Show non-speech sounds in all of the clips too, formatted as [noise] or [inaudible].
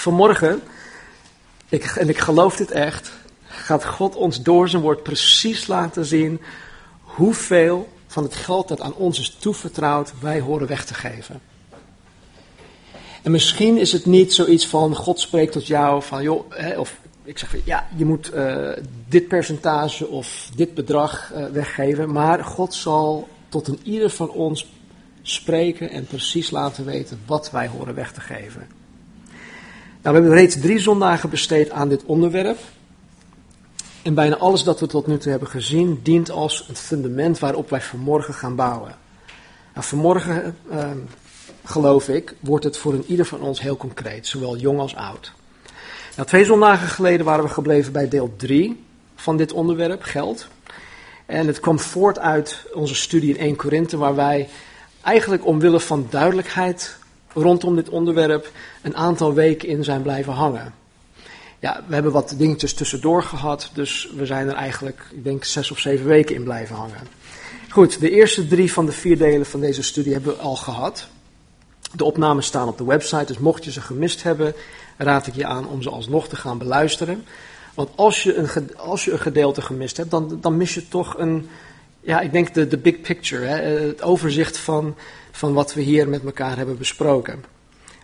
Vanmorgen, ik, en ik geloof dit echt, gaat God ons door zijn woord precies laten zien hoeveel van het geld dat aan ons is toevertrouwd wij horen weg te geven. En misschien is het niet zoiets van God spreekt tot jou van joh, hè, of ik zeg ja, je moet uh, dit percentage of dit bedrag uh, weggeven, maar God zal tot een ieder van ons spreken en precies laten weten wat wij horen weg te geven. Nou, we hebben reeds drie zondagen besteed aan dit onderwerp. En bijna alles dat we tot nu toe hebben gezien dient als het fundament waarop wij vanmorgen gaan bouwen. Nou, vanmorgen, uh, geloof ik, wordt het voor een ieder van ons heel concreet, zowel jong als oud. Nou, twee zondagen geleden waren we gebleven bij deel 3 van dit onderwerp, geld. En het kwam voort uit onze studie in 1 Korinthe, waar wij eigenlijk omwille van duidelijkheid rondom dit onderwerp een aantal weken in zijn blijven hangen. Ja, we hebben wat dingetjes tussendoor gehad, dus we zijn er eigenlijk, ik denk, zes of zeven weken in blijven hangen. Goed, de eerste drie van de vier delen van deze studie hebben we al gehad. De opnames staan op de website, dus mocht je ze gemist hebben, raad ik je aan om ze alsnog te gaan beluisteren. Want als je een, als je een gedeelte gemist hebt, dan, dan mis je toch een, ja, ik denk de, de big picture, hè, het overzicht van, van wat we hier met elkaar hebben besproken.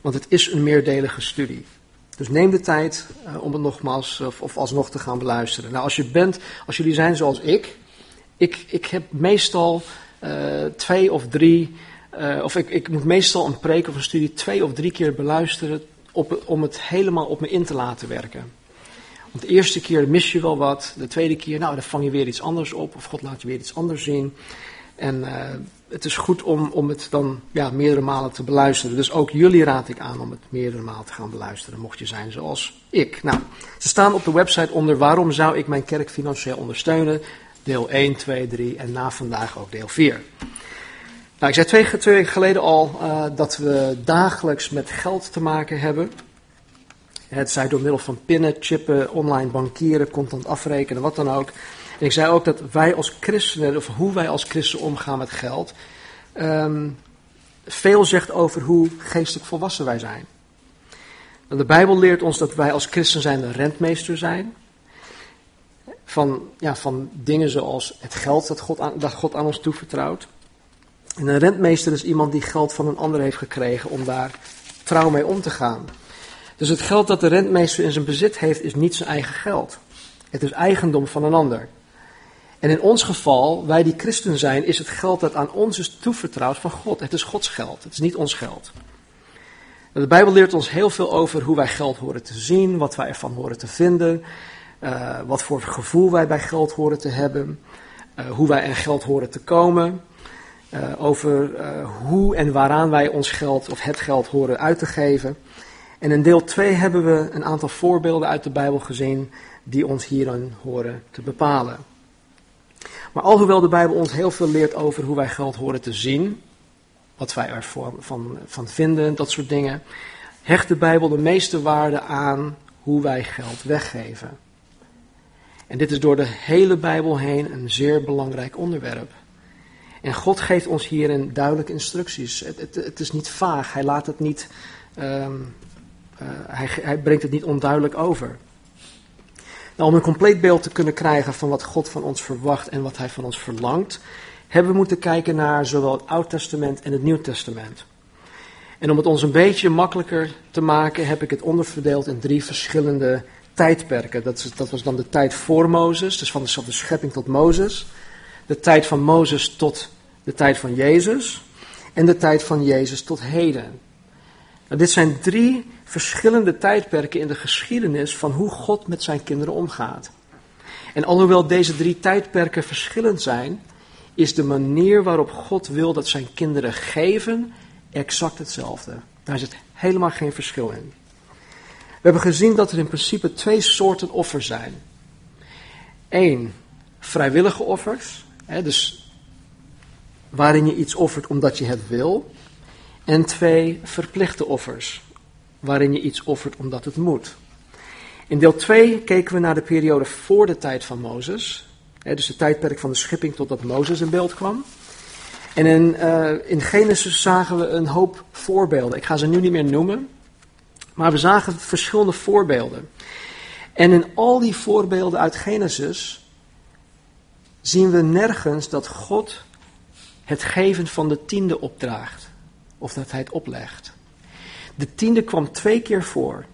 Want het is een meerdelige studie. Dus neem de tijd uh, om het nogmaals of, of, alsnog te gaan beluisteren. Nou, als je bent, als jullie zijn zoals ik, ik, ik heb meestal uh, twee of drie, of ik, ik moet meestal een preek of een studie twee of drie keer beluisteren op, om het helemaal op me in te laten werken. Want de eerste keer mis je wel wat, de tweede keer, nou, dan vang je weer iets anders op, of God laat je weer iets anders zien. En uh, het is goed om, om het dan ja, meerdere malen te beluisteren. Dus ook jullie raad ik aan om het meerdere malen te gaan beluisteren, mocht je zijn zoals ik. Nou, ze staan op de website onder waarom zou ik mijn kerk financieel ondersteunen. Deel 1, 2, 3 en na vandaag ook deel 4. Nou, ik zei twee, twee weken geleden al uh, dat we dagelijks met geld te maken hebben. Het zij door middel van pinnen, chippen, online bankieren, contant afrekenen, wat dan ook. Ik zei ook dat wij als christenen, of hoe wij als christenen omgaan met geld, um, veel zegt over hoe geestelijk volwassen wij zijn. De Bijbel leert ons dat wij als christen zijn de rentmeester zijn. Van, ja, van dingen zoals het geld dat God, aan, dat God aan ons toevertrouwt. En een rentmeester is iemand die geld van een ander heeft gekregen om daar trouw mee om te gaan. Dus het geld dat de rentmeester in zijn bezit heeft, is niet zijn eigen geld. Het is eigendom van een ander. En in ons geval, wij die christen zijn, is het geld dat aan ons is toevertrouwd van God. Het is Gods geld, het is niet ons geld. De Bijbel leert ons heel veel over hoe wij geld horen te zien, wat wij ervan horen te vinden, uh, wat voor gevoel wij bij geld horen te hebben, uh, hoe wij aan geld horen te komen, uh, over hoe en waaraan wij ons geld of het geld horen uit te geven. En in deel 2 hebben we een aantal voorbeelden uit de Bijbel gezien die ons hierin horen te bepalen. Maar alhoewel de Bijbel ons heel veel leert over hoe wij geld horen te zien, wat wij ervan van, van vinden, dat soort dingen, hecht de Bijbel de meeste waarde aan hoe wij geld weggeven. En dit is door de hele Bijbel heen een zeer belangrijk onderwerp. En God geeft ons hierin duidelijke instructies. Het, het, is niet vaag, hij laat het niet, um, uh, hij, hij brengt het niet onduidelijk over. Nou, om een compleet beeld te kunnen krijgen van wat God van ons verwacht en wat Hij van ons verlangt, hebben we moeten kijken naar zowel het Oud Testament en het Nieuw Testament. En om het ons een beetje makkelijker te maken, heb ik het onderverdeeld in drie verschillende tijdperken. Dat, is, dat was dan de tijd voor Mozes, dus van de, de schepping tot Mozes. De tijd van Mozes tot de tijd van Jezus. En de tijd van Jezus tot heden. Nou, dit zijn drie verschillende tijdperken in de geschiedenis van hoe God met zijn kinderen omgaat. En alhoewel deze drie tijdperken verschillend zijn, is de manier waarop God wil dat zijn kinderen geven exact hetzelfde. Daar zit helemaal geen verschil in. We hebben gezien dat er in principe twee soorten offers zijn. Eén, vrijwillige offers, hè, dus waarin je iets offert omdat je het wil. En twee, verplichte offers, waarin je iets offert omdat het moet. In deel 2 keken we naar de periode voor de tijd van Mozes, dus het tijdperk van de schipping totdat Mozes in beeld kwam. En in, uh, in Genesis zagen we een hoop voorbeelden. Ik ga ze nu niet meer noemen, Maar we zagen verschillende voorbeelden. En in al die voorbeelden uit Genesis zien we nergens dat God het geven van de tiende opdraagt. Of dat hij het oplegt. De tiende kwam twee keer voor.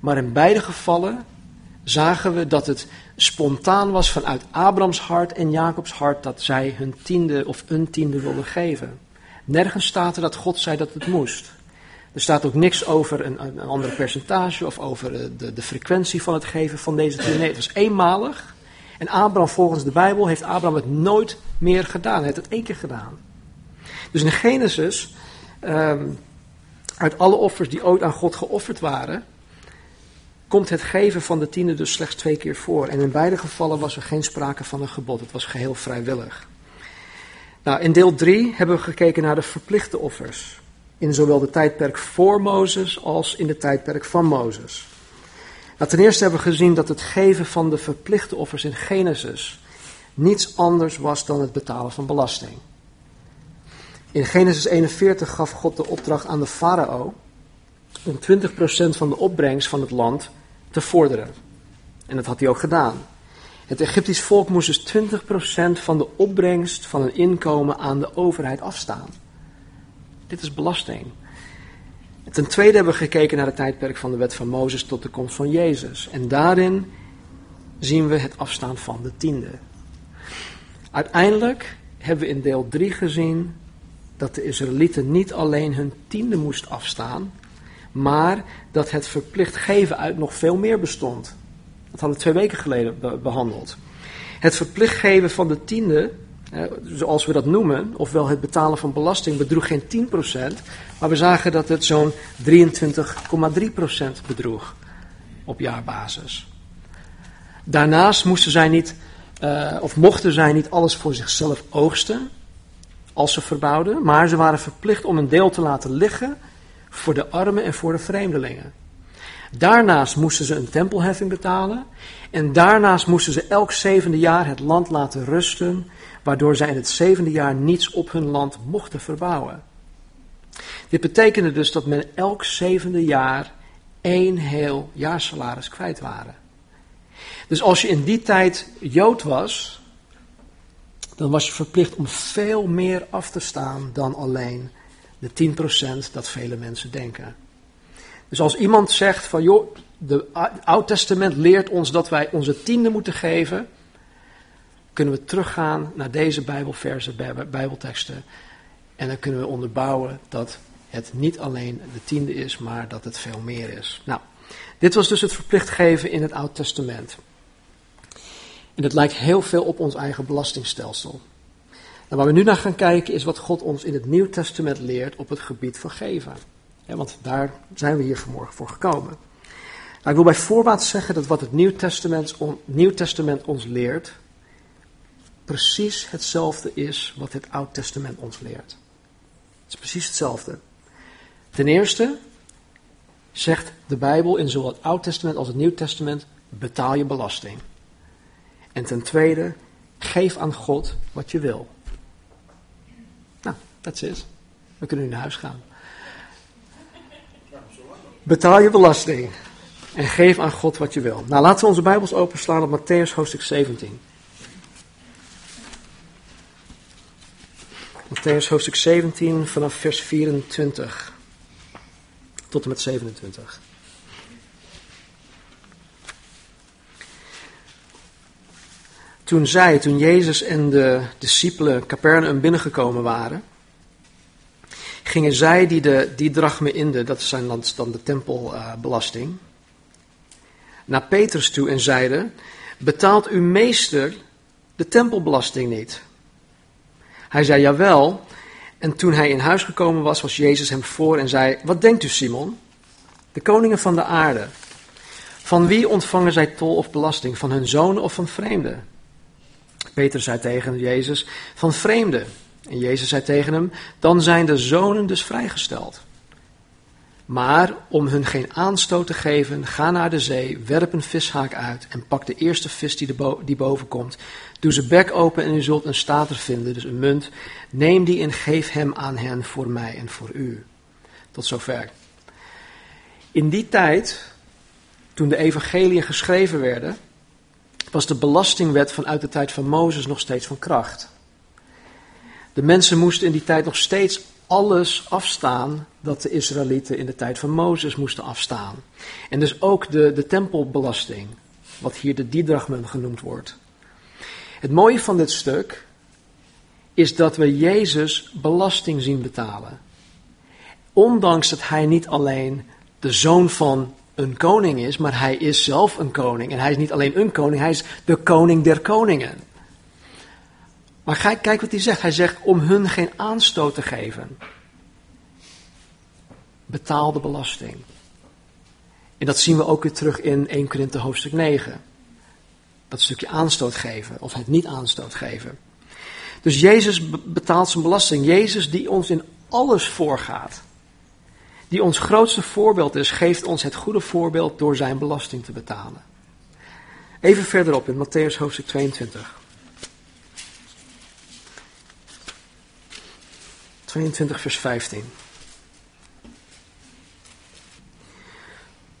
Maar in beide gevallen zagen we dat het spontaan was vanuit Abrahams hart en Jacobs hart dat zij hun tiende of een tiende wilden geven. Nergens staat er dat God zei dat het moest. Er staat ook niks over een, een ander percentage of over de, de, frequentie van het geven van deze tiende. Nee, het was eenmalig. En Abraham, volgens de Bijbel, heeft Abraham het nooit meer gedaan. Hij heeft het één keer gedaan. Dus in Genesis, um, uit alle offers die ooit aan God geofferd waren, komt het geven van de tiende dus slechts twee keer voor. En in beide gevallen was er geen sprake van een gebod. Het was geheel vrijwillig. Nou, in deel 3 hebben we gekeken naar de verplichte offers. In zowel de tijdperk voor Mozes als in de tijdperk van Mozes. Nou, ten eerste hebben we gezien dat het geven van de verplichte offers in Genesis niets anders was dan het betalen van belasting. In Genesis 41 gaf God de opdracht aan de farao om 20% van de opbrengst van het land te vorderen. En dat had hij ook gedaan. Het Egyptisch volk moest dus 20% van de opbrengst van hun inkomen aan de overheid afstaan. Dit is belasting. ten tweede hebben we gekeken naar het tijdperk van de wet van Mozes tot de komst van Jezus. En daarin zien we het afstaan van de tiende. Uiteindelijk hebben we in deel 3 gezien dat de Israëlieten niet alleen hun tiende moest afstaan, maar dat het verplicht geven uit nog veel meer bestond. Dat hadden we twee weken geleden behandeld. Het verplicht geven van de tiende, zoals we dat noemen, ofwel het betalen van belasting, bedroeg geen 10%, maar we zagen dat het zo'n 23,3% bedroeg op jaarbasis. Daarnaast moesten zij niet, uh, of mochten zij niet alles voor zichzelf oogsten, als ze verbouwden, maar ze waren verplicht om een deel te laten liggen voor de armen en voor de vreemdelingen. Daarnaast moesten ze een tempelheffing betalen. En daarnaast moesten ze elk zevende jaar het land laten rusten, waardoor zij in het zevende jaar niets op hun land mochten verbouwen. Dit betekende dus dat men elk zevende jaar één heel jaarsalaris kwijt waren. Dus als je in die tijd Jood was, dan was je verplicht om veel meer af te staan dan alleen de 10% dat vele mensen denken. Dus als iemand zegt van joh, de Oud Testament leert ons dat wij onze tiende moeten geven, kunnen we teruggaan naar deze Bijbelversen, Bijbelteksten. En dan kunnen we onderbouwen dat het niet alleen de tiende is, maar dat het veel meer is. Nou, dit was dus het verplicht geven in het Oud Testament. En het lijkt heel veel op ons eigen belastingstelsel. En waar we nu naar gaan kijken is wat God ons in het Nieuw Testament leert op het gebied van geven. want daar zijn we hier vanmorgen voor gekomen. Nou, ik wil bij voorbaat zeggen dat wat het Testament, Nieuw Testament ons leert, precies hetzelfde is wat het Oud Testament ons leert. Het is precies hetzelfde. Ten eerste zegt de Bijbel in zowel het Oud Testament als het Nieuw Testament: betaal je belasting. En ten tweede, geef aan God wat je wil. That's it. We kunnen nu naar huis gaan. Betaal je belasting en geef aan God wat je wil. Nou, laten we onze Bijbels openslaan op Matthäus hoofdstuk 17. Matthäus hoofdstuk 17 vanaf vers 24 tot en met 27. Toen zij, toen Jezus en de discipelen Capernaum binnengekomen waren, gingen zij die de die drachme inde, dat zijn dan, dan de tempelbelasting, naar Petrus toe en zeiden, betaalt uw meester de tempelbelasting niet? Hij zei, jawel. En toen hij in huis gekomen was, was Jezus hem voor en zei, wat denkt u Simon? De koningen van de aarde. Van wie ontvangen zij tol of belasting? Van hun zonen of van vreemden? Peter zei tegen Jezus, van vreemden. En Jezus zei tegen hem: Dan zijn de zonen dus vrijgesteld. Maar om hun geen aanstoot te geven, ga naar de zee, werp een vishaak uit en pak de eerste vis die, die boven komt. Doe ze bek open en u zult een stater vinden, dus een munt. Neem die en geef hem aan hen voor mij en voor u. Tot zover. In die tijd, toen de evangeliën geschreven werden, was de belastingwet vanuit de tijd van Mozes nog steeds van kracht. De mensen moesten in die tijd nog steeds alles afstaan dat de Israëlieten in de tijd van Mozes moesten afstaan. En dus ook de, de tempelbelasting, wat hier de didrachmen genoemd wordt. Het mooie van dit stuk is dat we Jezus belasting zien betalen. Ondanks dat hij niet alleen de zoon van een koning is, maar hij is zelf een koning. En hij is niet alleen een koning, hij is de koning der koningen. Maar kijk, wat hij zegt. Hij zegt om hun geen aanstoot te geven. Betaal de belasting. En dat zien we ook weer terug in 1 Korinthe hoofdstuk 9. Dat stukje aanstoot geven of het niet aanstoot geven. Dus Jezus betaalt zijn belasting. Jezus die ons in alles voorgaat. Die ons grootste voorbeeld is, geeft ons het goede voorbeeld door zijn belasting te betalen. Even verderop in Matthäus hoofdstuk 22. 22 vers 15.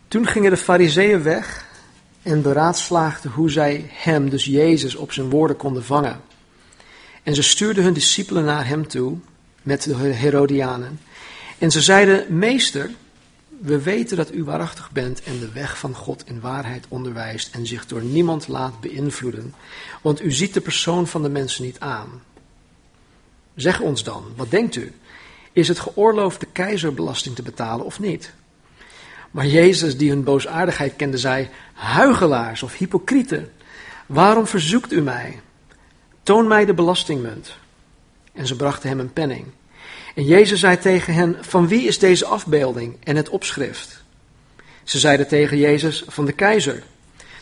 Toen gingen de fariseeën weg en beraadslaagden hoe zij hem, dus Jezus, op zijn woorden konden vangen. En ze stuurden hun discipelen naar hem toe met de Herodianen. En ze zeiden, meester, we weten dat u waarachtig bent en de weg van God in waarheid onderwijst en zich door niemand laat beïnvloeden, want u ziet de persoon van de mensen niet aan. Zeg ons dan, wat denkt u? Is het geoorloofd de keizerbelasting te betalen of niet? Maar Jezus, die hun boosaardigheid kende, zei: Huigelaars of hypocrieten, waarom verzoekt u mij? Toon mij de belastingmunt. En ze brachten hem een penning. En Jezus zei tegen hen: Van wie is deze afbeelding en het opschrift? Ze zeiden tegen Jezus: Van de keizer.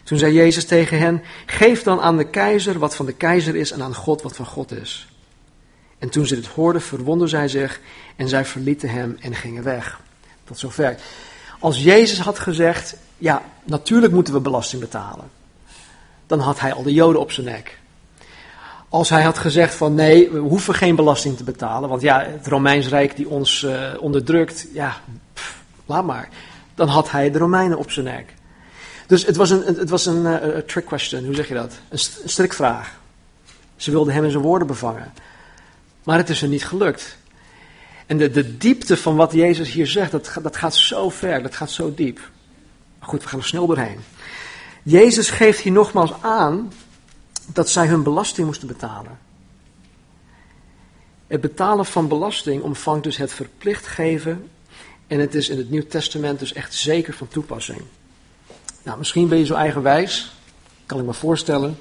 Toen zei Jezus tegen hen: Geef dan aan de keizer wat van de keizer is en aan God wat van God is. En toen ze dit hoorden, verwonderden zij zich en zij verlieten hem en gingen weg. Tot zover. Als Jezus had gezegd, ja, natuurlijk moeten we belasting betalen, dan had hij al de Joden op zijn nek. Als hij had gezegd van nee, we hoeven geen belasting te betalen, want ja, het Romeins Rijk die ons uh, onderdrukt, ja, laat maar. Dan had hij de Romeinen op zijn nek. Dus het was een, het was een uh, trick question, hoe zeg je dat? Een, st een strikvraag. Ze wilden hem in zijn woorden bevangen. Maar het is er niet gelukt. En de, de diepte van wat Jezus hier zegt, dat, dat gaat zo ver, dat gaat zo diep. Goed, we gaan er snel doorheen. Jezus geeft hier nogmaals aan dat zij hun belasting moesten betalen. Het betalen van belasting omvangt dus het verplicht geven en het is in het Nieuw Testament dus echt zeker van toepassing. Nou, misschien ben je zo eigenwijs, kan ik me voorstellen,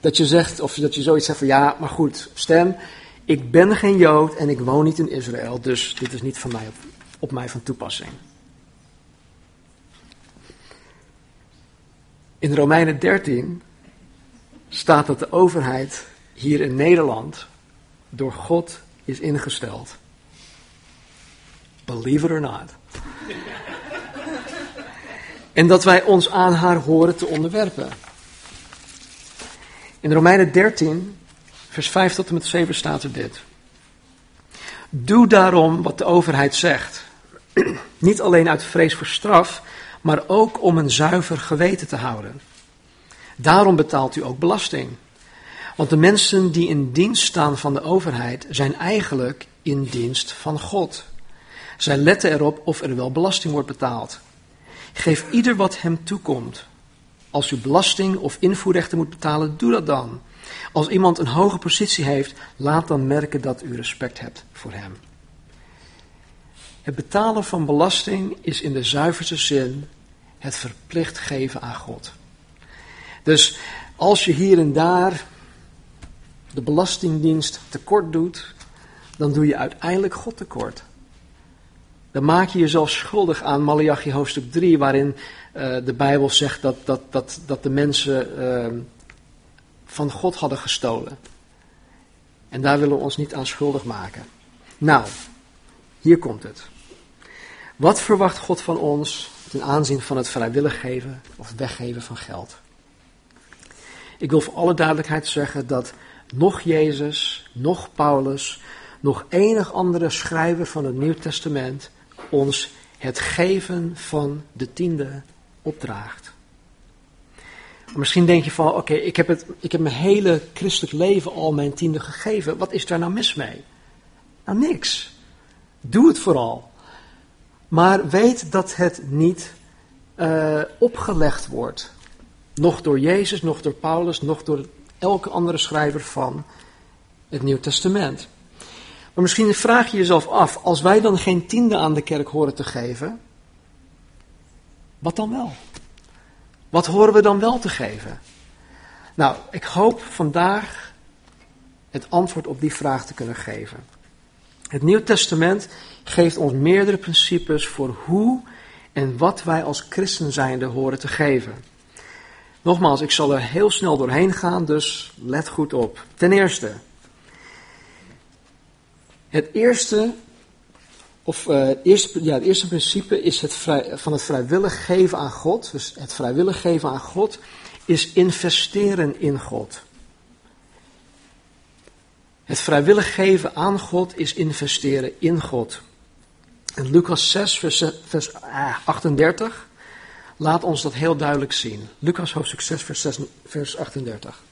dat je zegt, of dat je zoiets zegt van ja, maar goed, stem, ik ben geen Jood en ik woon niet in Israël, dus dit is niet van mij op, op mij van toepassing. In Romeinen 13 staat dat de overheid hier in Nederland door God is ingesteld. Believe it or not. en dat wij ons aan haar horen te onderwerpen. In Romeinen 13 vers 5 tot en met 7 staat er dit. Doe daarom wat de overheid zegt. [clears throat] Niet alleen uit vrees voor straf, maar ook om een zuiver geweten te houden. Daarom betaalt u ook belasting. Want de mensen die in dienst staan van de overheid zijn eigenlijk in dienst van God. Zij letten erop of er wel belasting wordt betaald. Geef ieder wat hem toekomt. Als u belasting of invoerrechten moet betalen, doe dat dan. Als iemand een hoge positie heeft, laat dan merken dat u respect hebt voor hem. Het betalen van belasting is in de zuiverste zin het verplicht geven aan God. Dus als je hier en daar de belastingdienst tekort doet, dan doe je uiteindelijk God tekort. Dan maak je jezelf schuldig aan Malachi hoofdstuk 3, waarin uh, de Bijbel zegt dat, dat, dat, dat de mensen uh, van God hadden gestolen. En daar willen we ons niet aan schuldig maken. Nou, hier komt het. Wat verwacht God van ons ten aanzien van het vrijwillig geven of weggeven van geld? Ik wil voor alle duidelijkheid zeggen dat nog Jezus, nog Paulus, nog enig andere schrijver van het Nieuw Testament ons het geven van de tiende opdraagt. Misschien denk je van, oké, ik, heb het, ik heb mijn hele christelijk leven al mijn tiende gegeven. Wat is daar nou mis mee? Nou, niks. Doe het vooral. Maar weet dat het niet uh, opgelegd wordt. Nog door Jezus, nog door Paulus, nog door elke andere schrijver van het Nieuw Testament. Maar misschien vraag je jezelf af, als wij dan geen tiende aan de kerk horen te geven, wat dan wel? Wat horen we dan wel te geven? Nou, ik hoop vandaag het antwoord op die vraag te kunnen geven. Het Nieuw Testament geeft ons meerdere principes voor hoe en wat wij als christen zijnde horen te geven. Nogmaals, ik zal er heel snel doorheen gaan, dus let goed op. Ten eerste, het eerste, of, uh, eerste, ja, het eerste principe is het vrij, van het vrijwillig geven aan God. Dus het vrijwillig geven aan God is investeren in God. Het vrijwillig geven aan God is investeren in God. En Lucas 6, vers, vers 38 ah, laat ons dat heel duidelijk zien. Lucas hoofdstuk 6, vers, 6, vers 38.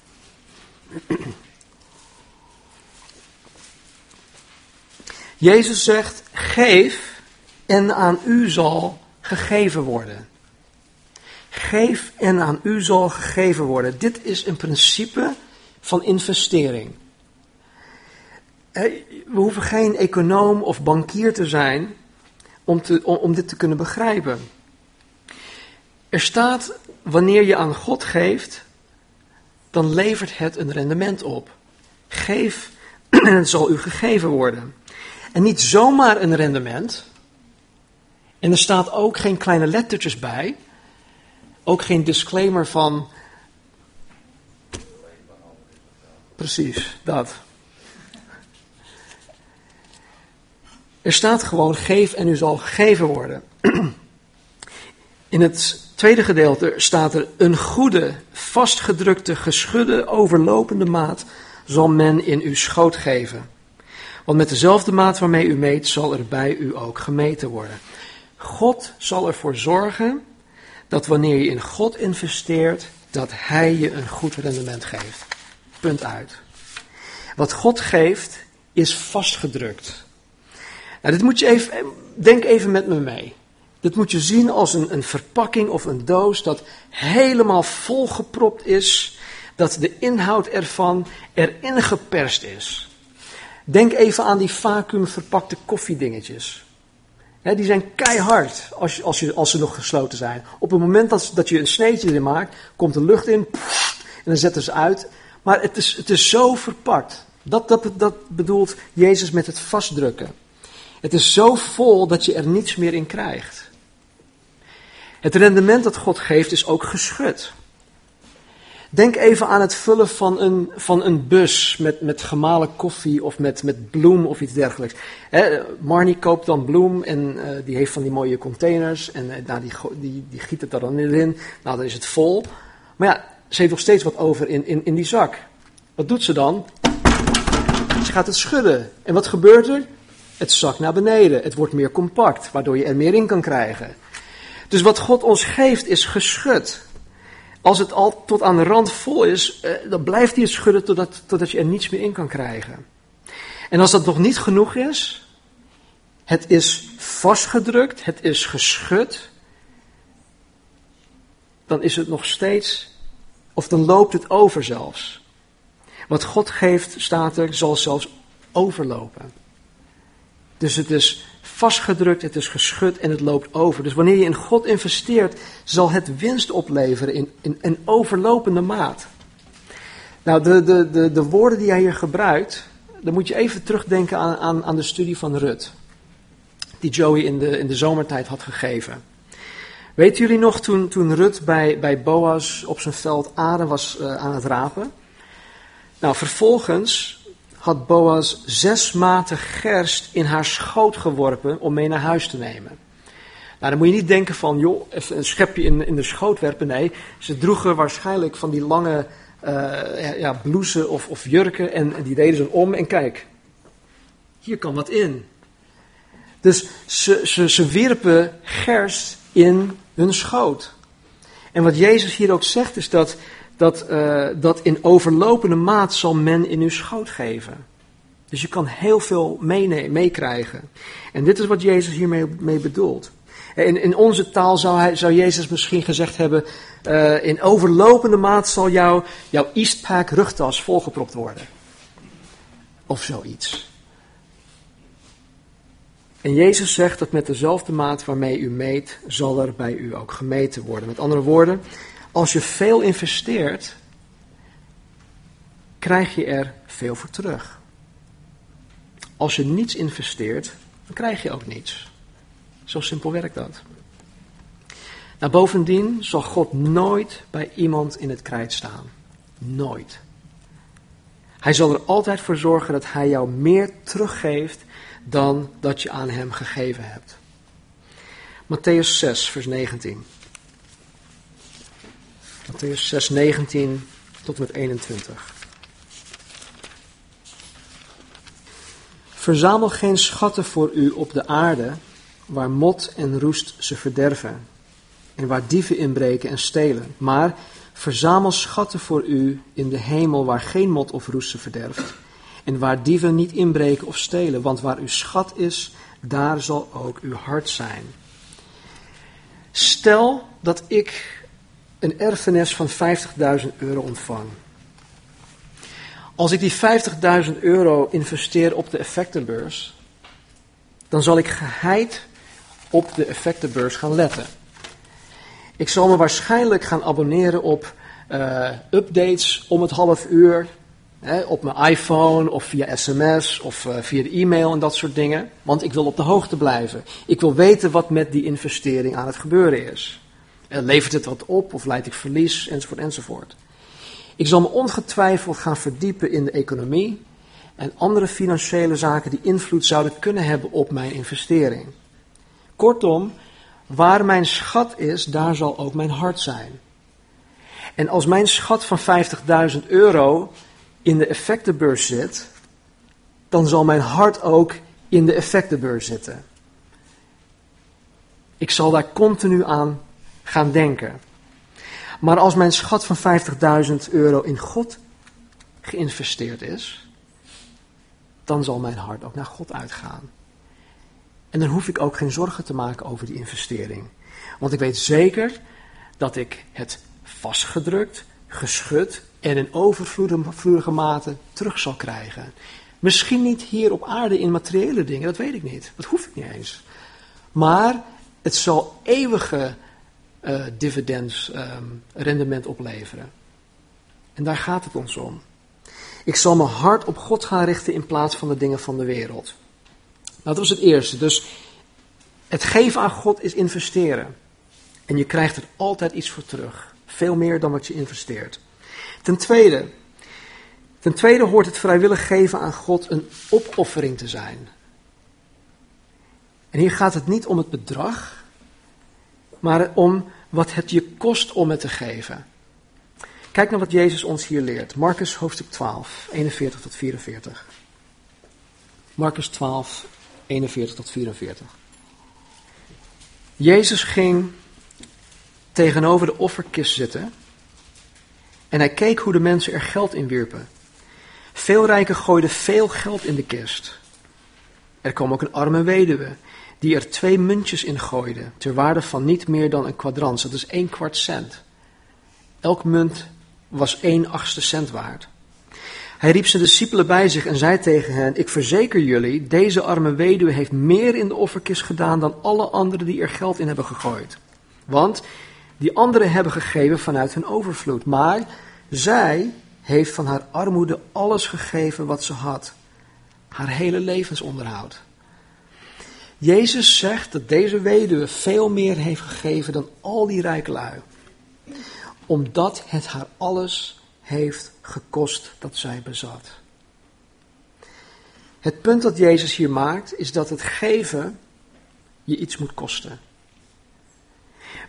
Jezus zegt: Geef en aan u zal gegeven worden. Geef en aan u zal gegeven worden. Dit is een principe van investering. We hoeven geen econoom of bankier te zijn om, te, om, dit te kunnen begrijpen. Er staat, wanneer je aan God geeft, dan levert het een rendement op. Geef en [clears throat] het zal u gegeven worden. En niet zomaar een rendement. En er staat ook geen kleine lettertjes bij. Ook geen disclaimer van. Precies, dat. Er staat gewoon: geef en u zal gegeven worden. [clears throat] In het tweede gedeelte staat er: een goede, vastgedrukte, geschudde, overlopende maat zal men in uw schoot geven. Want met dezelfde maat waarmee u meet, zal er bij u ook gemeten worden. God zal ervoor zorgen dat wanneer je in God investeert, dat Hij je een goed rendement geeft. Punt uit. Wat God geeft, is vastgedrukt. Nou, dit moet je even, denk even met me mee. Dit moet je zien als een, een verpakking of een doos dat helemaal volgepropt is, dat de inhoud ervan erin geperst is. Denk even aan die vacuüm verpakte koffiedingetjes. Die zijn keihard als, als, je, als ze nog gesloten zijn. Op het moment dat, dat je een sneetje erin maakt, komt de lucht in en dan zetten ze uit. Maar het is, het is zo verpakt. Dat, dat, dat bedoelt Jezus met het vastdrukken. Het is zo vol dat je er niets meer in krijgt. Het rendement dat God geeft is ook geschud. Denk even aan het vullen van een, van een bus met, met gemalen koffie of met, met bloem of iets dergelijks. Marnie koopt dan bloem en uh, die heeft van die mooie containers en uh, die, die, die giet het er dan in. Nou, dan is het vol. Maar ja, ze heeft nog steeds wat over in, in, in die zak. Wat doet ze dan? Ze gaat het schudden. En wat gebeurt er? Het zakt naar beneden. Het wordt meer compact, waardoor je er meer in kan krijgen. Dus wat God ons geeft is geschud. Als het al tot aan de rand vol is, eh, dan blijft hij het schudden totdat, totdat je er niets meer in kan krijgen. En als dat nog niet genoeg is, het is vastgedrukt, het is geschud, dan is het nog steeds, of dan loopt het over zelfs. Wat God geeft, staat er, zal zelfs overlopen. Dus het is vastgedrukt, het is geschud en het loopt over. Dus wanneer je in God investeert, zal het winst opleveren in, in een overlopende maat. Nou, de, de, de, de woorden die hij hier gebruikt, dan moet je even terugdenken aan, aan, aan de studie van Rut. Die Joey in de, in de zomertijd had gegeven. Weten jullie nog toen, toen Rut bij, bij Boas op zijn veld aarde was uh, aan het rapen? Nou, vervolgens had Boas zes maten gerst in haar schoot geworpen om mee naar huis te nemen. Nou, dan moet je niet denken van, joh, even een schepje in, in de schoot werpen. Nee, ze droegen waarschijnlijk van die lange uh, ja, blouses of, of jurken en, en die deden ze om. En kijk, hier kan wat in. Dus ze, ze, ze wierpen gerst in hun schoot. En wat Jezus hier ook zegt is dat, dat, uh, dat in overlopende maat zal men in uw schoot geven. Dus je kan heel veel meekrijgen. En dit is wat Jezus hiermee mee bedoelt. In, in onze taal zou, hij, zou Jezus misschien gezegd hebben: uh, In overlopende maat zal jou, jouw Eastpak rugtas volgepropt worden. Of zoiets. En Jezus zegt dat met dezelfde maat waarmee u meet, zal er bij u ook gemeten worden. Met andere woorden, als je veel investeert, krijg je er veel voor terug. Als je niets investeert, dan krijg je ook niets. Zo simpel werkt dat. Nou, bovendien zal God nooit bij iemand in het krijt staan. Nooit. Hij zal er altijd voor zorgen dat hij jou meer teruggeeft dan dat je aan hem gegeven hebt. Matthäus 6, vers 19. Matthäus 6, 19 tot met 21. Verzamel geen schatten voor u op de aarde, waar mot en roest ze verderven, en waar dieven inbreken en stelen. Maar verzamel schatten voor u in de hemel, waar geen mot of roest ze verderft, en waar dieven niet inbreken of stelen. Want waar uw schat is, daar zal ook uw hart zijn. Stel dat ik een erfenis van 50.000 euro ontvang. Als ik die 50.000 euro investeer op de effectenbeurs, dan zal ik geheid op de effectenbeurs gaan letten. Ik zal me waarschijnlijk gaan abonneren op uh, updates om het half uur. Hè, op mijn iPhone of via sms of uh, via de e-mail en dat soort dingen. Want ik wil op de hoogte blijven. Ik wil weten wat met die investering aan het gebeuren is. Uh, levert het wat op of leidt ik verlies enzovoort enzovoort. Ik zal me ongetwijfeld gaan verdiepen in de economie en andere financiële zaken die invloed zouden kunnen hebben op mijn investering. Kortom, waar mijn schat is, daar zal ook mijn hart zijn. En als mijn schat van 50.000 euro in de effectenbeurs zit, dan zal mijn hart ook in de effectenbeurs zitten. Ik zal daar continu aan gaan denken. Maar als mijn schat van 50.000 euro in God geïnvesteerd is, dan zal mijn hart ook naar God uitgaan. En dan hoef ik ook geen zorgen te maken over die investering. Want ik weet zeker dat ik het vastgedrukt, geschud en in overvloedige mate terug zal krijgen. Misschien niet hier op aarde in materiële dingen, dat weet ik niet. Dat hoef ik niet eens. Maar het zal eeuwige uh, dividends, um, rendement opleveren. En daar gaat het ons om. Ik zal mijn hart op God gaan richten in plaats van de dingen van de wereld. Dat was het eerste. Dus het geven aan God is investeren. En je krijgt er altijd iets voor terug. Veel meer dan wat je investeert. Ten tweede, ten tweede hoort het vrijwillig geven aan God een opoffering te zijn. En hier gaat het niet om het bedrag, maar om wat het je kost om het te geven. Kijk naar wat Jezus ons hier leert. Marcus hoofdstuk 12, 41 tot 44. Marcus 12, 41 tot 44. Jezus ging tegenover de offerkist zitten en hij keek hoe de mensen er geld in wierpen. Veel rijken gooiden veel geld in de kist. Er kwam ook een arme weduwe die er twee muntjes in gooide, ter waarde van niet meer dan een kwadrans, dat is één kwart cent. Elk munt was één achtste cent waard. Hij riep zijn discipelen bij zich en zei tegen hen: Ik verzeker jullie, deze arme weduwe heeft meer in de offerkist gedaan dan alle anderen die er geld in hebben gegooid. Want die anderen hebben gegeven vanuit hun overvloed, maar zij heeft van haar armoede alles gegeven wat ze had. Haar hele levensonderhoud. Jezus zegt dat deze weduwe veel meer heeft gegeven dan al die rijke lui. Omdat het haar alles heeft gekost dat zij bezat. Het punt dat Jezus hier maakt is dat het geven je iets moet kosten.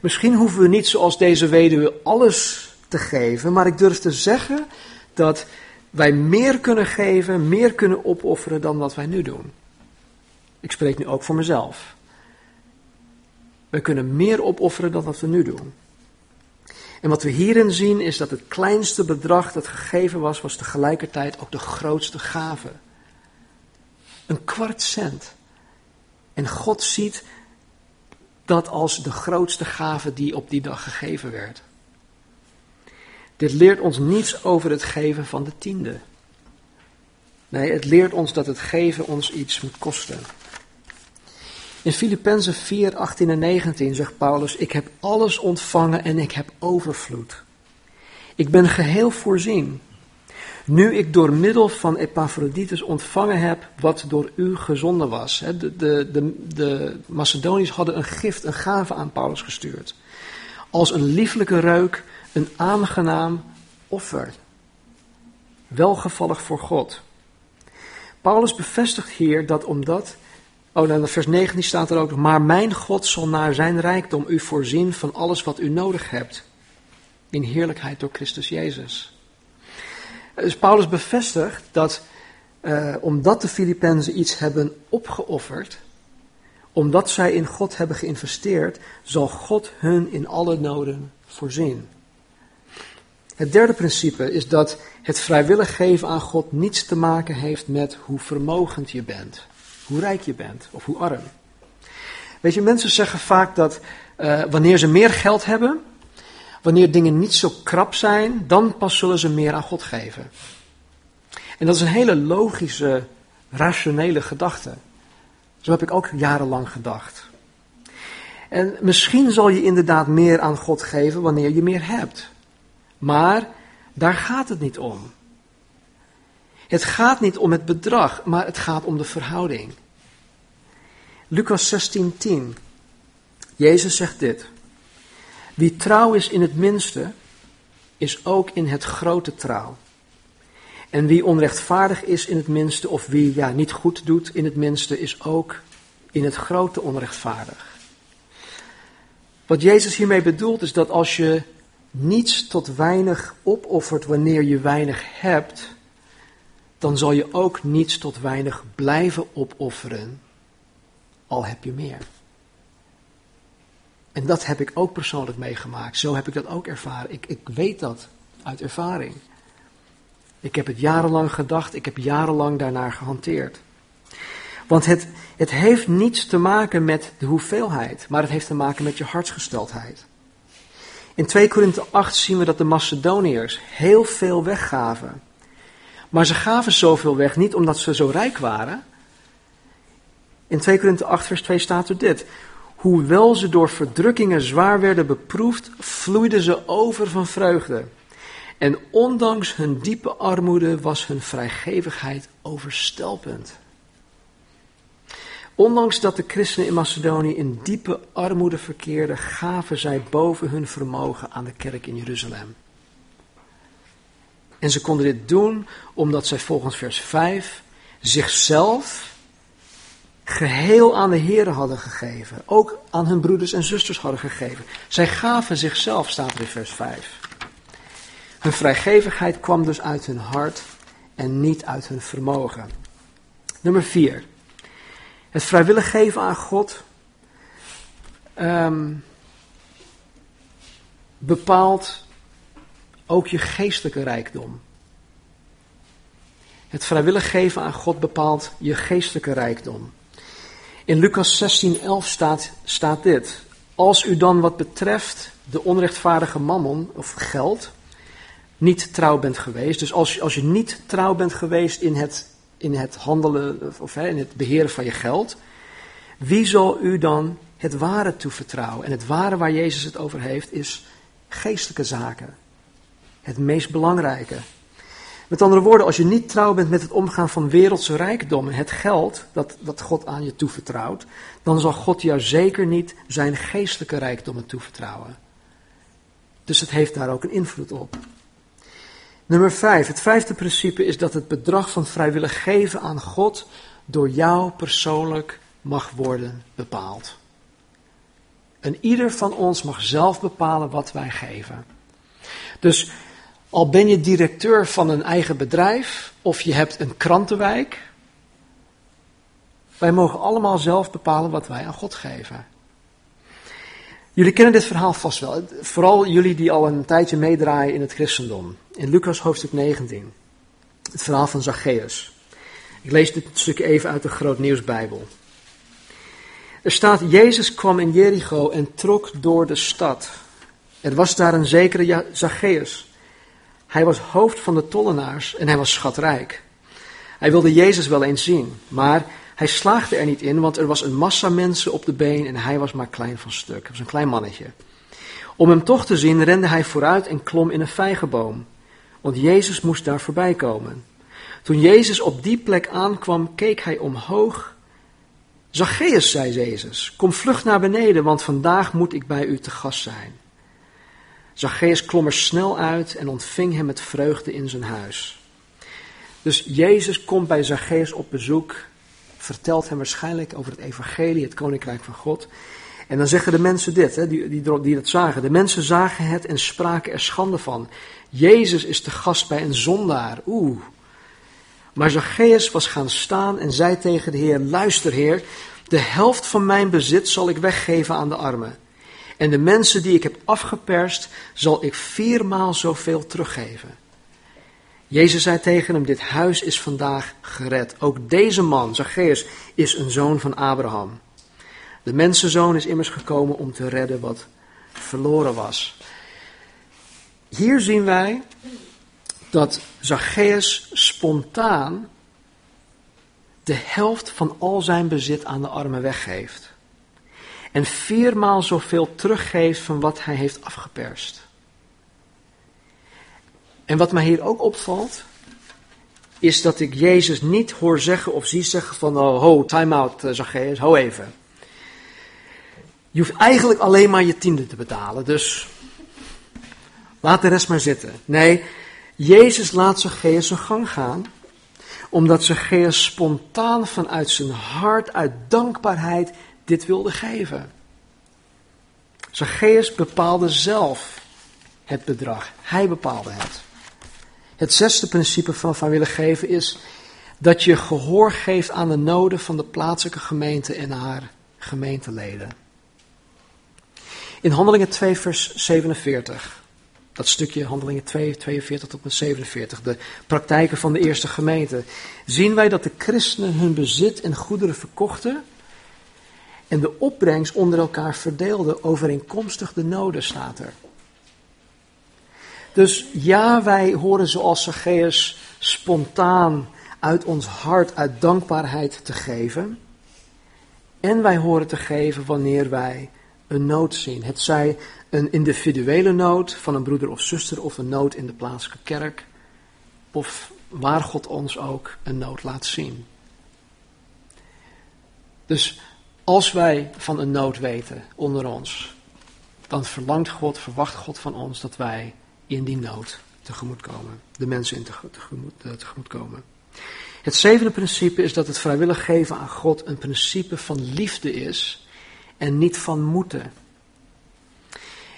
Misschien hoeven we niet zoals deze weduwe alles te geven, maar ik durf te zeggen dat wij meer kunnen geven, meer kunnen opofferen dan wat wij nu doen. Ik spreek nu ook voor mezelf. We kunnen meer opofferen dan wat we nu doen. En wat we hierin zien is dat het kleinste bedrag dat gegeven was, was tegelijkertijd ook de grootste gave. Een kwart cent. En God ziet dat als de grootste gave die op die dag gegeven werd. Dit leert ons niets over het geven van de tiende. Nee, het leert ons dat het geven ons iets moet kosten. In Filippenzen 4, 18 en 19 zegt Paulus: Ik heb alles ontvangen en ik heb overvloed. Ik ben geheel voorzien. Nu ik door middel van Epaphroditus ontvangen heb wat door u gezonden was. De, de, de, de Macedoniërs hadden een gift, een gave aan Paulus gestuurd. Als een lieflijke reuk, een aangenaam offer. Welgevallig voor God. Paulus bevestigt hier dat omdat Oh, dan vers 19 staat er ook nog. Maar mijn God zal naar zijn rijkdom u voorzien van alles wat u nodig hebt. In heerlijkheid door Christus Jezus. Dus Paulus bevestigt dat uh, omdat de Filippenzen iets hebben opgeofferd, omdat zij in God hebben geïnvesteerd, zal God hun in alle noden voorzien. Het derde principe is dat het vrijwillig geven aan God niets te maken heeft met hoe vermogend je bent hoe rijk je bent of hoe arm. Weet je, mensen zeggen vaak dat uh, wanneer ze meer geld hebben, wanneer dingen niet zo krap zijn, dan pas zullen ze meer aan God geven. En dat is een hele logische, rationele gedachte. Zo heb ik ook jarenlang gedacht. En misschien zal je inderdaad meer aan God geven wanneer je meer hebt. Maar daar gaat het niet om. Het gaat niet om het bedrag, maar het gaat om de verhouding. Lucas 16:10. Jezus zegt dit. Wie trouw is in het minste, is ook in het grote trouw. En wie onrechtvaardig is in het minste, of wie ja, niet goed doet in het minste, is ook in het grote onrechtvaardig. Wat Jezus hiermee bedoelt is dat als je niets tot weinig opoffert wanneer je weinig hebt, dan zal je ook niets tot weinig blijven opofferen, al heb je meer. En dat heb ik ook persoonlijk meegemaakt. Zo heb ik dat ook ervaren. Ik, ik weet dat uit ervaring. Ik heb het jarenlang gedacht, ik heb jarenlang daarnaar gehanteerd. Want het, het heeft niets te maken met de hoeveelheid, maar het heeft te maken met je hartsgesteldheid. In 2 Korinthe 8 zien we dat de Macedoniërs heel veel weggaven. Maar ze gaven zoveel weg niet omdat ze zo rijk waren. In 2 Korinthe 8 vers 2 staat er dit. Hoewel ze door verdrukkingen zwaar werden beproefd, vloeiden ze over van vreugde. En ondanks hun diepe armoede was hun vrijgevigheid overstelpend. Ondanks dat de christenen in Macedonië in diepe armoede verkeerden, gaven zij boven hun vermogen aan de kerk in Jeruzalem. En ze konden dit doen omdat zij volgens vers 5 zichzelf geheel aan de Heer hadden gegeven. Ook aan hun broeders en zusters hadden gegeven. Zij gaven zichzelf, staat er in vers 5. Hun vrijgevigheid kwam dus uit hun hart en niet uit hun vermogen. Nummer 4. Het vrijwillig geven aan God um, bepaalt ook je geestelijke rijkdom. Het vrijwillig geven aan God bepaalt je geestelijke rijkdom. In Lucas 16:11 staat, staat dit: Als u dan wat betreft de onrechtvaardige mammon of geld niet trouw bent geweest, dus als, als je niet trouw bent geweest in het, in het handelen of hè, in het beheren van je geld, wie zal u dan het ware toevertrouwen? En het ware waar Jezus het over heeft is geestelijke zaken het meest belangrijke. Met andere woorden, als je niet trouw bent met het omgaan van wereldse rijkdommen, het geld dat, dat God aan je toevertrouwt, dan zal God jou zeker niet zijn geestelijke rijkdommen toevertrouwen. Dus het heeft daar ook een invloed op. Nummer vijf, het vijfde principe is dat het bedrag van vrijwillig geven aan God door jou persoonlijk mag worden bepaald. En ieder van ons mag zelf bepalen wat wij geven. Dus al ben je directeur van een eigen bedrijf of je hebt een krantenwijk. Wij mogen allemaal zelf bepalen wat wij aan God geven. Jullie kennen dit verhaal vast wel. Vooral jullie die al een tijdje meedraaien in het christendom. In Lucas hoofdstuk 19. Het verhaal van Zacchaeus. Ik lees dit stukje even uit de Groot Nieuwsbijbel. Er staat, Jezus kwam in Jericho en trok door de stad. Er was daar een zekere Zacchaeus. Hij was hoofd van de tollenaars en hij was schatrijk. Hij wilde Jezus wel eens zien, maar hij slaagde er niet in, want er was een massa mensen op de been en hij was maar klein van stuk. Hij was een klein mannetje. Om hem toch te zien rende hij vooruit en klom in een vijgenboom, want Jezus moest daar voorbij komen. Toen Jezus op die plek aankwam, keek hij omhoog. Zacchaeus, zei Jezus, kom vlug naar beneden, want vandaag moet ik bij u te gast zijn. Zacchaeus klom er snel uit en ontving hem met vreugde in zijn huis. Dus Jezus komt bij Zacchaeus op bezoek, vertelt hem waarschijnlijk over het evangelie, het koninkrijk van God. En dan zeggen de mensen dit, hè, die, die, die dat zagen. De mensen zagen het en spraken er schande van. Jezus is de gast bij een zondaar. Oeh. Maar Zacchaeus was gaan staan en zei tegen de Heer, luister Heer, de helft van mijn bezit zal ik weggeven aan de armen. En de mensen die ik heb afgeperst, zal ik viermaal zoveel teruggeven. Jezus zei tegen hem, dit huis is vandaag gered. Ook deze man, Zacchaeus, is een zoon van Abraham. De mensenzoon is immers gekomen om te redden wat verloren was. Hier zien wij dat Zacchaeus spontaan de helft van al zijn bezit aan de armen weggeeft. En viermaal zoveel teruggeeft van wat hij heeft afgeperst. En wat mij hier ook opvalt, is dat ik Jezus niet hoor zeggen of zie zeggen van, oh, time out, eh, Zacchaeus, ho even. Je hoeft eigenlijk alleen maar je tiende te betalen, dus laat de rest maar zitten. Nee, Jezus laat Zacchaeus zijn gang gaan, omdat Zacchaeus spontaan vanuit zijn hart, uit dankbaarheid, dit wilde geven. Zacchaeus bepaalde zelf het bedrag. Hij bepaalde het. Het zesde principe van van willen geven is dat je gehoor geeft aan de noden van de plaatselijke gemeente en haar gemeenteleden. In Handelingen 2, vers 47, dat stukje Handelingen 2, 42 tot en 47, de praktijken van de eerste gemeente, zien wij dat de christenen hun bezit en goederen verkochten en de opbrengst onder elkaar verdeelden overeenkomstig de noden, staat er. Dus ja, wij horen zoals Zacchaeus spontaan uit ons hart, uit dankbaarheid te geven. En wij horen te geven wanneer wij een nood zien. Het zij een individuele nood van een broeder of zuster of een nood in de plaatselijke kerk. Of waar God ons ook een nood laat zien. Dus als wij van een nood weten onder ons, dan verlangt God, verwacht God van ons dat wij in die nood tegemoet komen. De mensen in tegemoet, eh, tegemoet komen. Het zevende principe is dat het vrijwillig geven aan God een principe van liefde is en niet van moeten.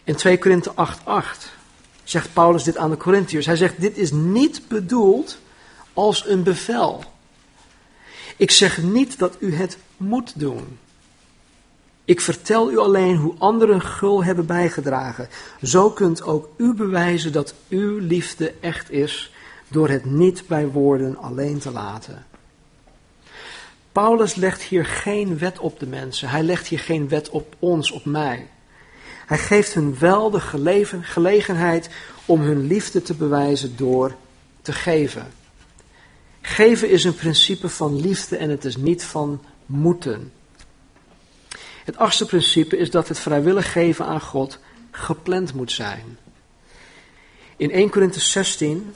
In 2 Korinthe 8:8 zegt Paulus dit aan de Corinthiërs. Hij zegt: Dit is niet bedoeld als een bevel. Ik zeg niet dat u het moet doen. Ik vertel u alleen hoe anderen gul hebben bijgedragen. Zo kunt ook u bewijzen dat uw liefde echt is door het niet bij woorden alleen te laten. Paulus legt hier geen wet op de mensen. Hij legt hier geen wet op ons, op mij. Hij geeft hun wel de gelegenheid om hun liefde te bewijzen door te geven. Geven is een principe van liefde en het is niet van moeten. Het achtste principe is dat het vrijwillig geven aan God gepland moet zijn. In 1 Korinthe 16,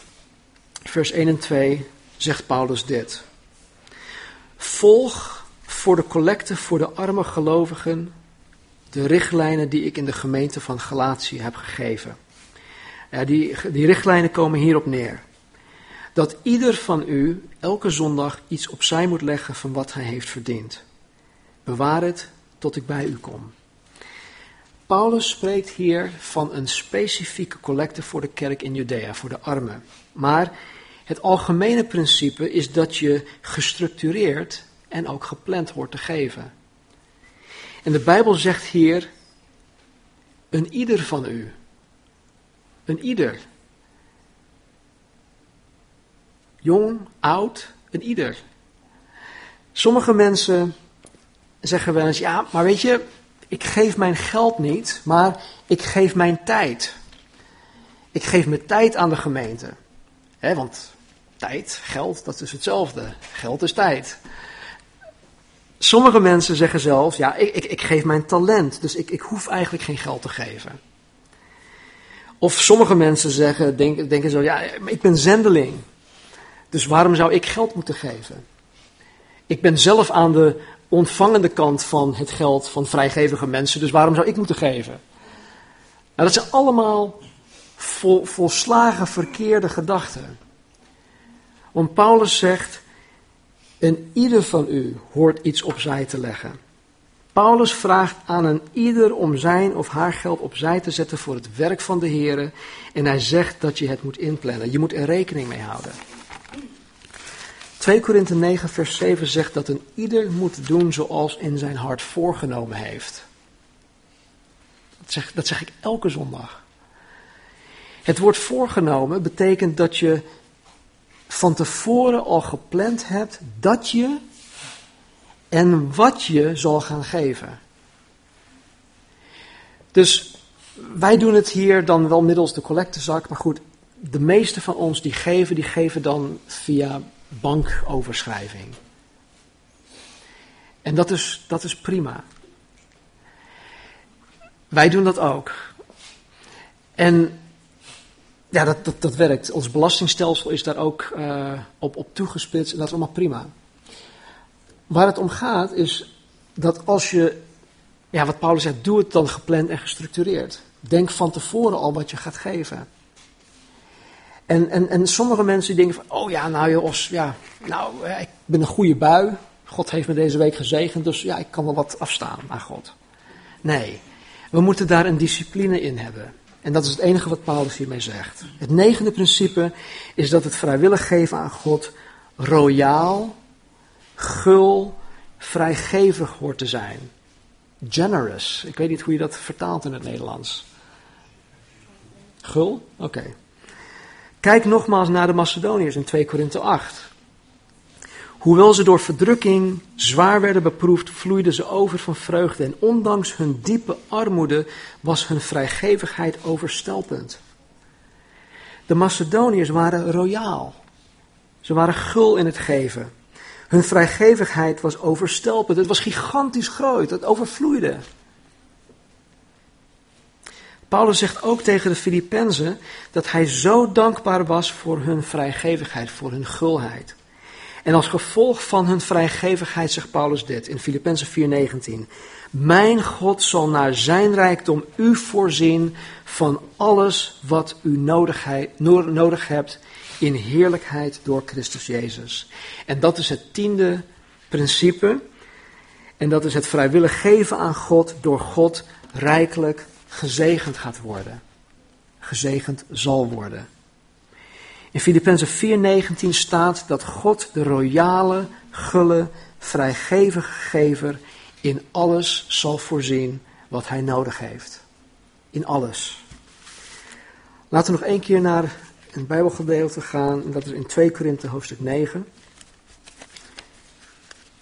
vers 1 en 2 zegt Paulus dit. Volg voor de collecte voor de arme gelovigen de richtlijnen die ik in de gemeente van Galatië heb gegeven. Die, die richtlijnen komen hierop neer. Dat ieder van u elke zondag iets opzij moet leggen van wat hij heeft verdiend. Bewaar het tot ik bij u kom. Paulus spreekt hier van een specifieke collecte voor de kerk in Judea, voor de armen. Maar het algemene principe is dat je gestructureerd en ook gepland hoort te geven. En de Bijbel zegt hier, een ieder van u. Een ieder. Jong, oud, een ieder. Sommige mensen zeggen wel eens, ja, maar weet je, ik geef mijn geld niet, maar ik geef mijn tijd. Ik geef mijn tijd aan de gemeente. He, want tijd, geld, dat is hetzelfde. Geld is tijd. Sommige mensen zeggen zelfs, ja, ik, ik, ik geef mijn talent, dus ik, ik hoef eigenlijk geen geld te geven. Of sommige mensen zeggen, denken, denken zo, ja, ik ben zendeling. Dus waarom zou ik geld moeten geven? Ik ben zelf aan de ontvangende kant van het geld van vrijgevige mensen, dus waarom zou ik moeten geven? Nou, dat zijn allemaal vol, volslagen verkeerde gedachten. Want Paulus zegt, en ieder van u hoort iets opzij te leggen. Paulus vraagt aan een ieder om zijn of haar geld opzij te zetten voor het werk van de Heer. En hij zegt dat je het moet inplannen. Je moet er rekening mee houden. 2 Korinthe 9 vers 7 zegt dat een ieder moet doen zoals in zijn hart voorgenomen heeft. Dat zeg, dat zeg ik elke zondag. Het woord voorgenomen betekent dat je van tevoren al gepland hebt dat je en wat je zal gaan geven. Dus wij doen het hier dan wel middels de collectezak, maar goed, de meeste van ons die geven, die geven dan via bankoverschrijving. En dat is, dat is prima. Wij doen dat ook. En ja, dat, dat, dat werkt. Ons belastingstelsel is daar ook uh, op, op toegespitst en dat is allemaal prima. Waar het om gaat is dat als je, ja, wat Paulus zegt, doe het dan gepland en gestructureerd. Denk van tevoren al wat je gaat geven. En, en, en sommige mensen denken van, oh ja, nou Jos, ja, nou, ik ben een goede bui. God heeft me deze week gezegend, dus ja, ik kan wel wat afstaan aan God. Nee, we moeten daar een discipline in hebben. En dat is het enige wat Paulus hiermee zegt. Het negende principe is dat het vrijwillig geven aan God royaal, gul, vrijgevig hoort te zijn. Generous. Ik weet niet hoe je dat vertaalt in het Nederlands. Gul? Oké. Kijk nogmaals naar de Macedoniërs in 2 Korinthe 8. Hoewel ze door verdrukking zwaar werden beproefd, vloeiden ze over van vreugde. En ondanks hun diepe armoede was hun vrijgevigheid overstelpend. De Macedoniërs waren royaal. Ze waren gul in het geven. Hun vrijgevigheid was overstelpend. Het was gigantisch groot. Het overvloeide. Paulus zegt ook tegen de Filippenzen dat hij zo dankbaar was voor hun vrijgevigheid, voor hun gulheid. En als gevolg van hun vrijgevigheid zegt Paulus dit in Filippenzen 4:19. Mijn God zal naar zijn rijkdom u voorzien van alles wat u nodig hebt in heerlijkheid door Christus Jezus. En dat is het tiende principe. En dat is het vrijwillig geven aan God door God rijkelijk gezegend gaat worden. Gezegend zal worden. In Filippenzen 4:19 staat dat God de royale, gulle, vrijgevige gever in alles zal voorzien wat hij nodig heeft. In alles. Laten we nog één keer naar een Bijbelgedeelte gaan. En dat is in 2 Korinthe hoofdstuk 9.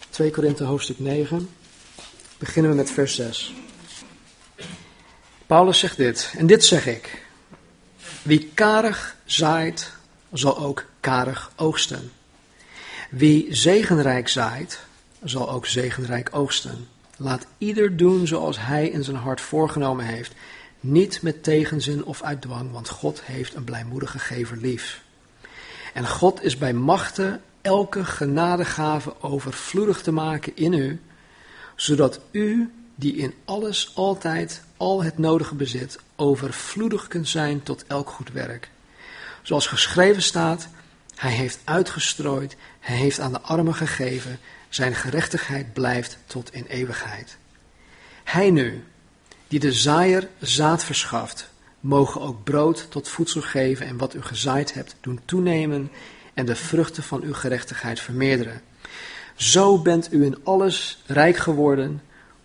2 Korinthe hoofdstuk 9. Beginnen we met vers 6. Paulus zegt dit, en dit zeg ik. Wie karig zaait, zal ook karig oogsten. Wie zegenrijk zaait, zal ook zegenrijk oogsten. Laat ieder doen zoals hij in zijn hart voorgenomen heeft, niet met tegenzin of uit dwang, want God heeft een blijmoedige gever lief. En God is bij machten elke genadegave overvloedig te maken in u, zodat u, die in alles altijd al het nodige bezit, overvloedig kunt zijn tot elk goed werk. Zoals geschreven staat, hij heeft uitgestrooid, hij heeft aan de armen gegeven, zijn gerechtigheid blijft tot in eeuwigheid. Hij nu, die de zaaier zaad verschaft, mogen ook brood tot voedsel geven en wat u gezaaid hebt doen toenemen en de vruchten van uw gerechtigheid vermeerderen. Zo bent u in alles rijk geworden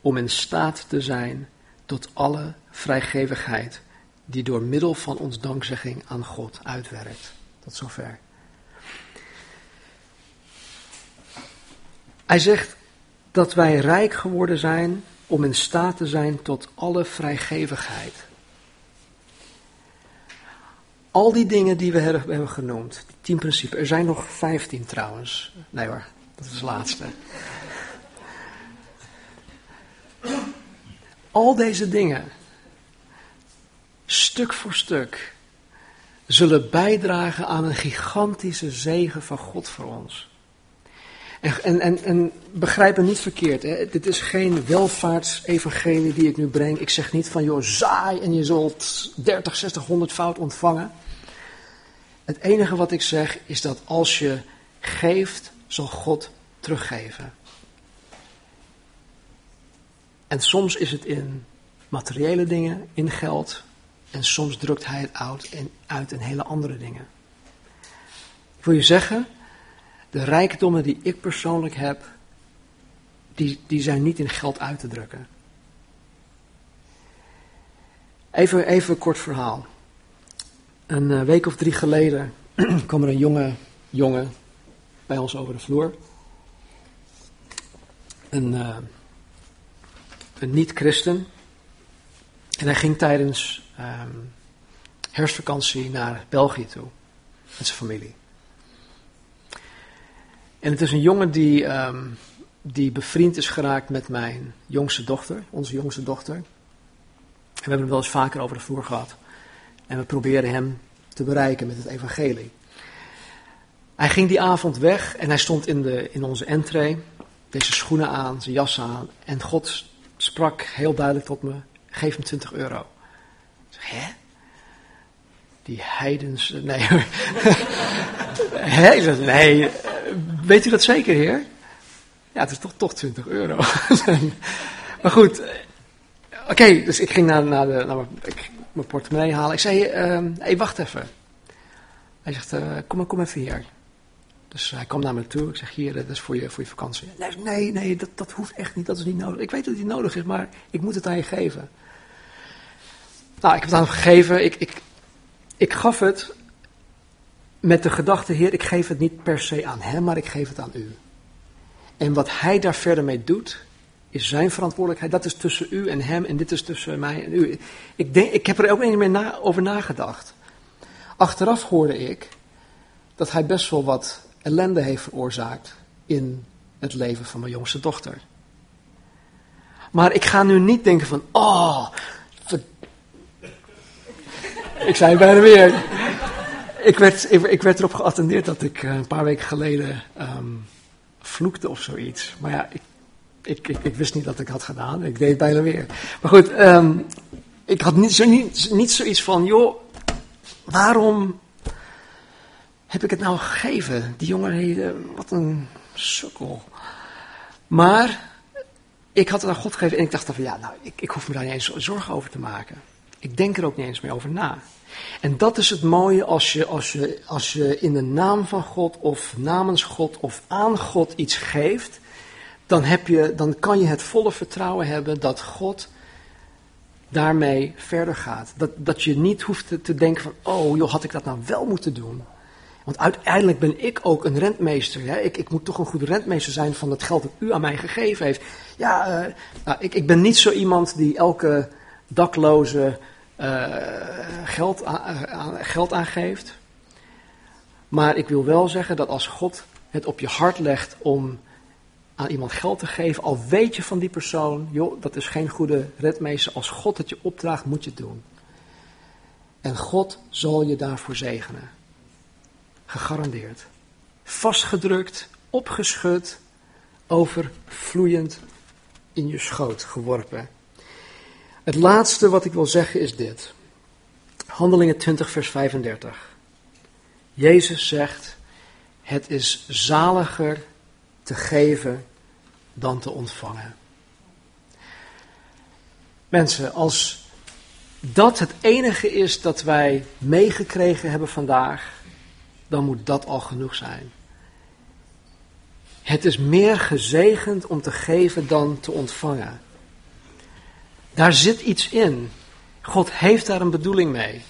om in staat te zijn tot alle vrijgevigheid die door middel van ons dankzegging aan God uitwerkt. Tot zover. Hij zegt dat wij rijk geworden zijn om in staat te zijn tot alle vrijgevigheid. Al die dingen die we hebben genoemd, die tien principes, er zijn nog vijftien trouwens. Nee hoor, dat is de laatste. Al deze dingen, stuk voor stuk, zullen bijdragen aan een gigantische zegen van God voor ons. En, en, en, begrijp me niet verkeerd, hè? dit is geen welvaartsevangelie die ik nu breng. Ik zeg niet van, joh, zaai en je zult 30, 60, 100 fout ontvangen. Het enige wat ik zeg is dat als je geeft, zal God teruggeven. En soms is het in materiële dingen, in geld. En soms drukt hij het uit in, uit in hele andere dingen. Ik wil je zeggen, de rijkdommen die ik persoonlijk heb, die, die zijn niet in geld uit te drukken. Even, even een kort verhaal. Een eh, week of drie geleden [clears throat] kwam er een jonge jongen bij ons over de vloer. Een, uh, een niet-christen. En hij ging tijdens um, herfstvakantie naar België toe. Met zijn familie. En het is een jongen die, um, die bevriend is geraakt met mijn jongste dochter, onze jongste dochter. En we hebben het wel eens vaker over de vloer gehad. En we proberen hem te bereiken met het evangelie. Hij ging die avond weg en hij stond in, de, in onze entree, deze schoenen aan, zijn jas aan. En God sprak heel duidelijk tot me, geef hem 20 euro. Ik zeg, hè? Die heidens, nee? [laughs] Ik nee, weet u dat zeker, heer? Ja, het is toch, toch 20 euro. [laughs] maar goed, oké, dus ik ging naar, naar, de, naar mijn, ik, mijn portemonnee halen. Ik zei, uh, hey, wacht even. Hij zegt, uh, kom, kom even hier. Dus hij kwam naar me toe. Ik zeg, hier, dat is voor je, voor je vakantie. Nee, nee, dat, dat hoeft echt niet. Dat is niet nodig. Ik weet dat het niet nodig is, maar ik moet het aan je geven. Nou, ik heb het aan hem gegeven. Ik, ik, ik gaf het met de gedachte, Heer, ik geef het niet per se aan hem, maar ik geef het aan u. En wat hij daar verder mee doet, is zijn verantwoordelijkheid. Dat is tussen u en hem en dit is tussen mij en u. Ik, denk, ik heb er ook niet meer na, over nagedacht. Achteraf hoorde ik dat hij best wel wat ellende heeft veroorzaakt in het leven van mijn jongste dochter. Maar ik ga nu niet denken van, oh, ik zei bijna weer. Ik werd, ik, werd erop geattendeerd dat ik eh, een paar weken geleden um, vloekte of zoiets. Maar ja, ik, ik, ik, wist niet dat ik had gedaan. Ik deed bijna weer. Maar goed, um, ik had niet, zo, niet, niet zoiets van, joh, waarom heb ik het nou gegeven? Die jongen, wat een sukkel. Maar ik had het aan God gegeven en ik dacht van, ja, nou, ik, ik hoef me daar niet eens zorgen over te maken. Ik denk er ook niet eens meer over na. En dat is het mooie als je, als je, als je in de naam van God of namens God of aan God iets geeft, dan, heb je, dan kan je het volle vertrouwen hebben dat God daarmee verder gaat. Dat, dat je niet hoeft te, te denken van, oh joh, had ik dat nou wel moeten doen? Want uiteindelijk ben ik ook een rentmeester. Hè? Ik, ik, moet toch een goede rentmeester zijn van het geld dat u aan mij gegeven heeft. Ja, uh, nou, ik, ik, ben niet zo iemand die elke dakloze uh, geld, aan, geld aangeeft. Maar ik wil wel zeggen dat als God het op je hart legt om aan iemand geld te geven, al weet je van die persoon, joh, dat is geen goede redmeester. Als God het je opdraagt, moet je het doen. En God zal je daarvoor zegenen. Gegarandeerd. Vastgedrukt, opgeschud, overvloeiend in je schoot geworpen. Het laatste wat ik wil zeggen is dit. Handelingen 20, vers 35. Jezus zegt: Het is zaliger te geven dan te ontvangen. Mensen, als dat het enige is dat wij meegekregen hebben vandaag, dan moet dat al genoeg zijn. Het is meer gezegend om te geven dan te ontvangen. Daar zit iets in. God heeft daar een bedoeling mee.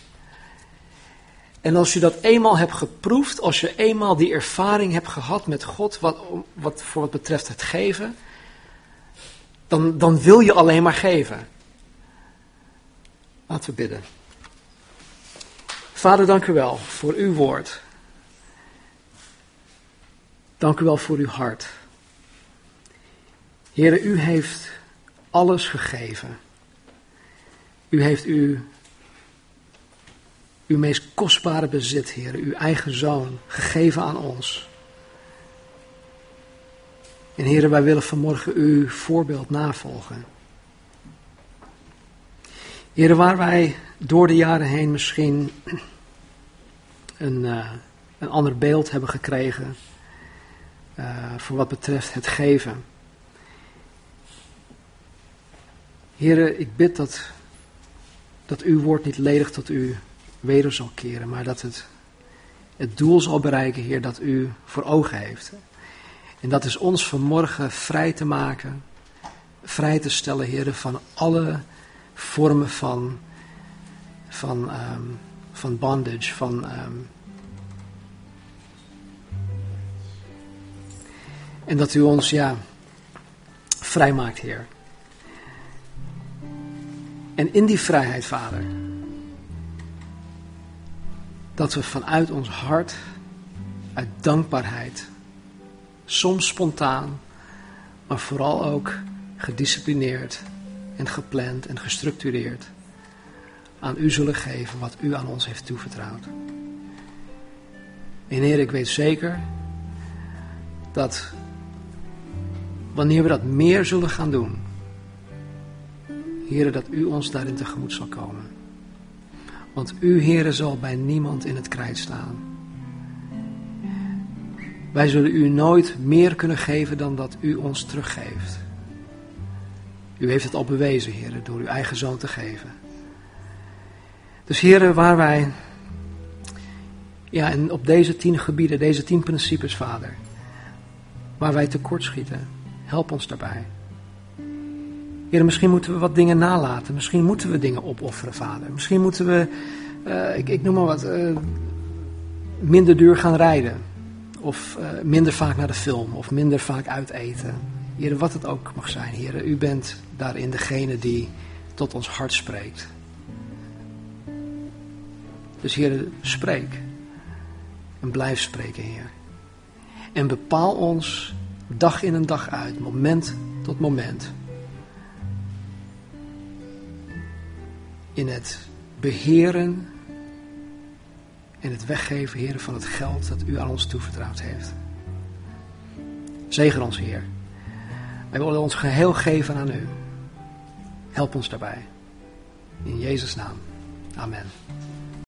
En als je dat eenmaal hebt geproefd, als je eenmaal die ervaring hebt gehad met God, wat, wat voor wat betreft het geven, dan, dan wil je alleen maar geven. Laten we bidden. Vader, dank u wel voor uw woord. Dank u wel voor uw hart. Heere, u heeft alles gegeven. U heeft u, uw meest kostbare bezit, Heer, uw eigen zoon, gegeven aan ons. En Heer, wij willen vanmorgen uw voorbeeld navolgen. Heer, waar wij door de jaren heen misschien een, uh, een ander beeld hebben gekregen voor wat betreft het geven. Heren, ik bid dat, dat uw woord niet ledig tot u weder zal keren, maar dat het het doel zal bereiken, Heer, dat u voor ogen heeft. En dat is ons vanmorgen vrij te maken, vrij te stellen, Heer, van alle vormen van, van, um, van bondage, van um, En dat u ons, ja, vrijmaakt, Heer. En in die vrijheid, Vader, dat we vanuit ons hart, uit dankbaarheid, soms spontaan, maar vooral ook gedisciplineerd en gepland en gestructureerd, aan u zullen geven wat u aan ons heeft toevertrouwd. En Heer, ik weet zeker dat wanneer we dat meer zullen gaan doen, Heren, dat u ons daarin tegemoet zal komen. Want u, Heren, zal bij niemand in het krijt staan. Wij zullen u nooit meer kunnen geven dan dat u ons teruggeeft. U heeft het al bewezen, Heren, door uw eigen zoon te geven. Dus, Heren, waar wij, ja, en op deze tien gebieden, deze tien principes, Vader, waar wij tekortschieten, Help ons daarbij. Heer, misschien moeten we wat dingen nalaten. Misschien moeten we dingen opofferen, vader. Misschien moeten we, uh, ik, ik, noem maar wat, uh, minder duur gaan rijden. Of uh, minder vaak naar de film. Of minder vaak uiteten. Heer, wat het ook mag zijn. Heer, u bent daarin degene die tot ons hart spreekt. Dus Heer, spreek. En blijf spreken, Heer. En bepaal ons Dag in en dag uit, moment tot moment. In het beheren en het weggeven, Heer, van het geld dat u aan ons toevertrouwd heeft. Zegen ons, Heer. Wij willen ons geheel geven aan u. Help ons daarbij. In Jezus' naam. Amen.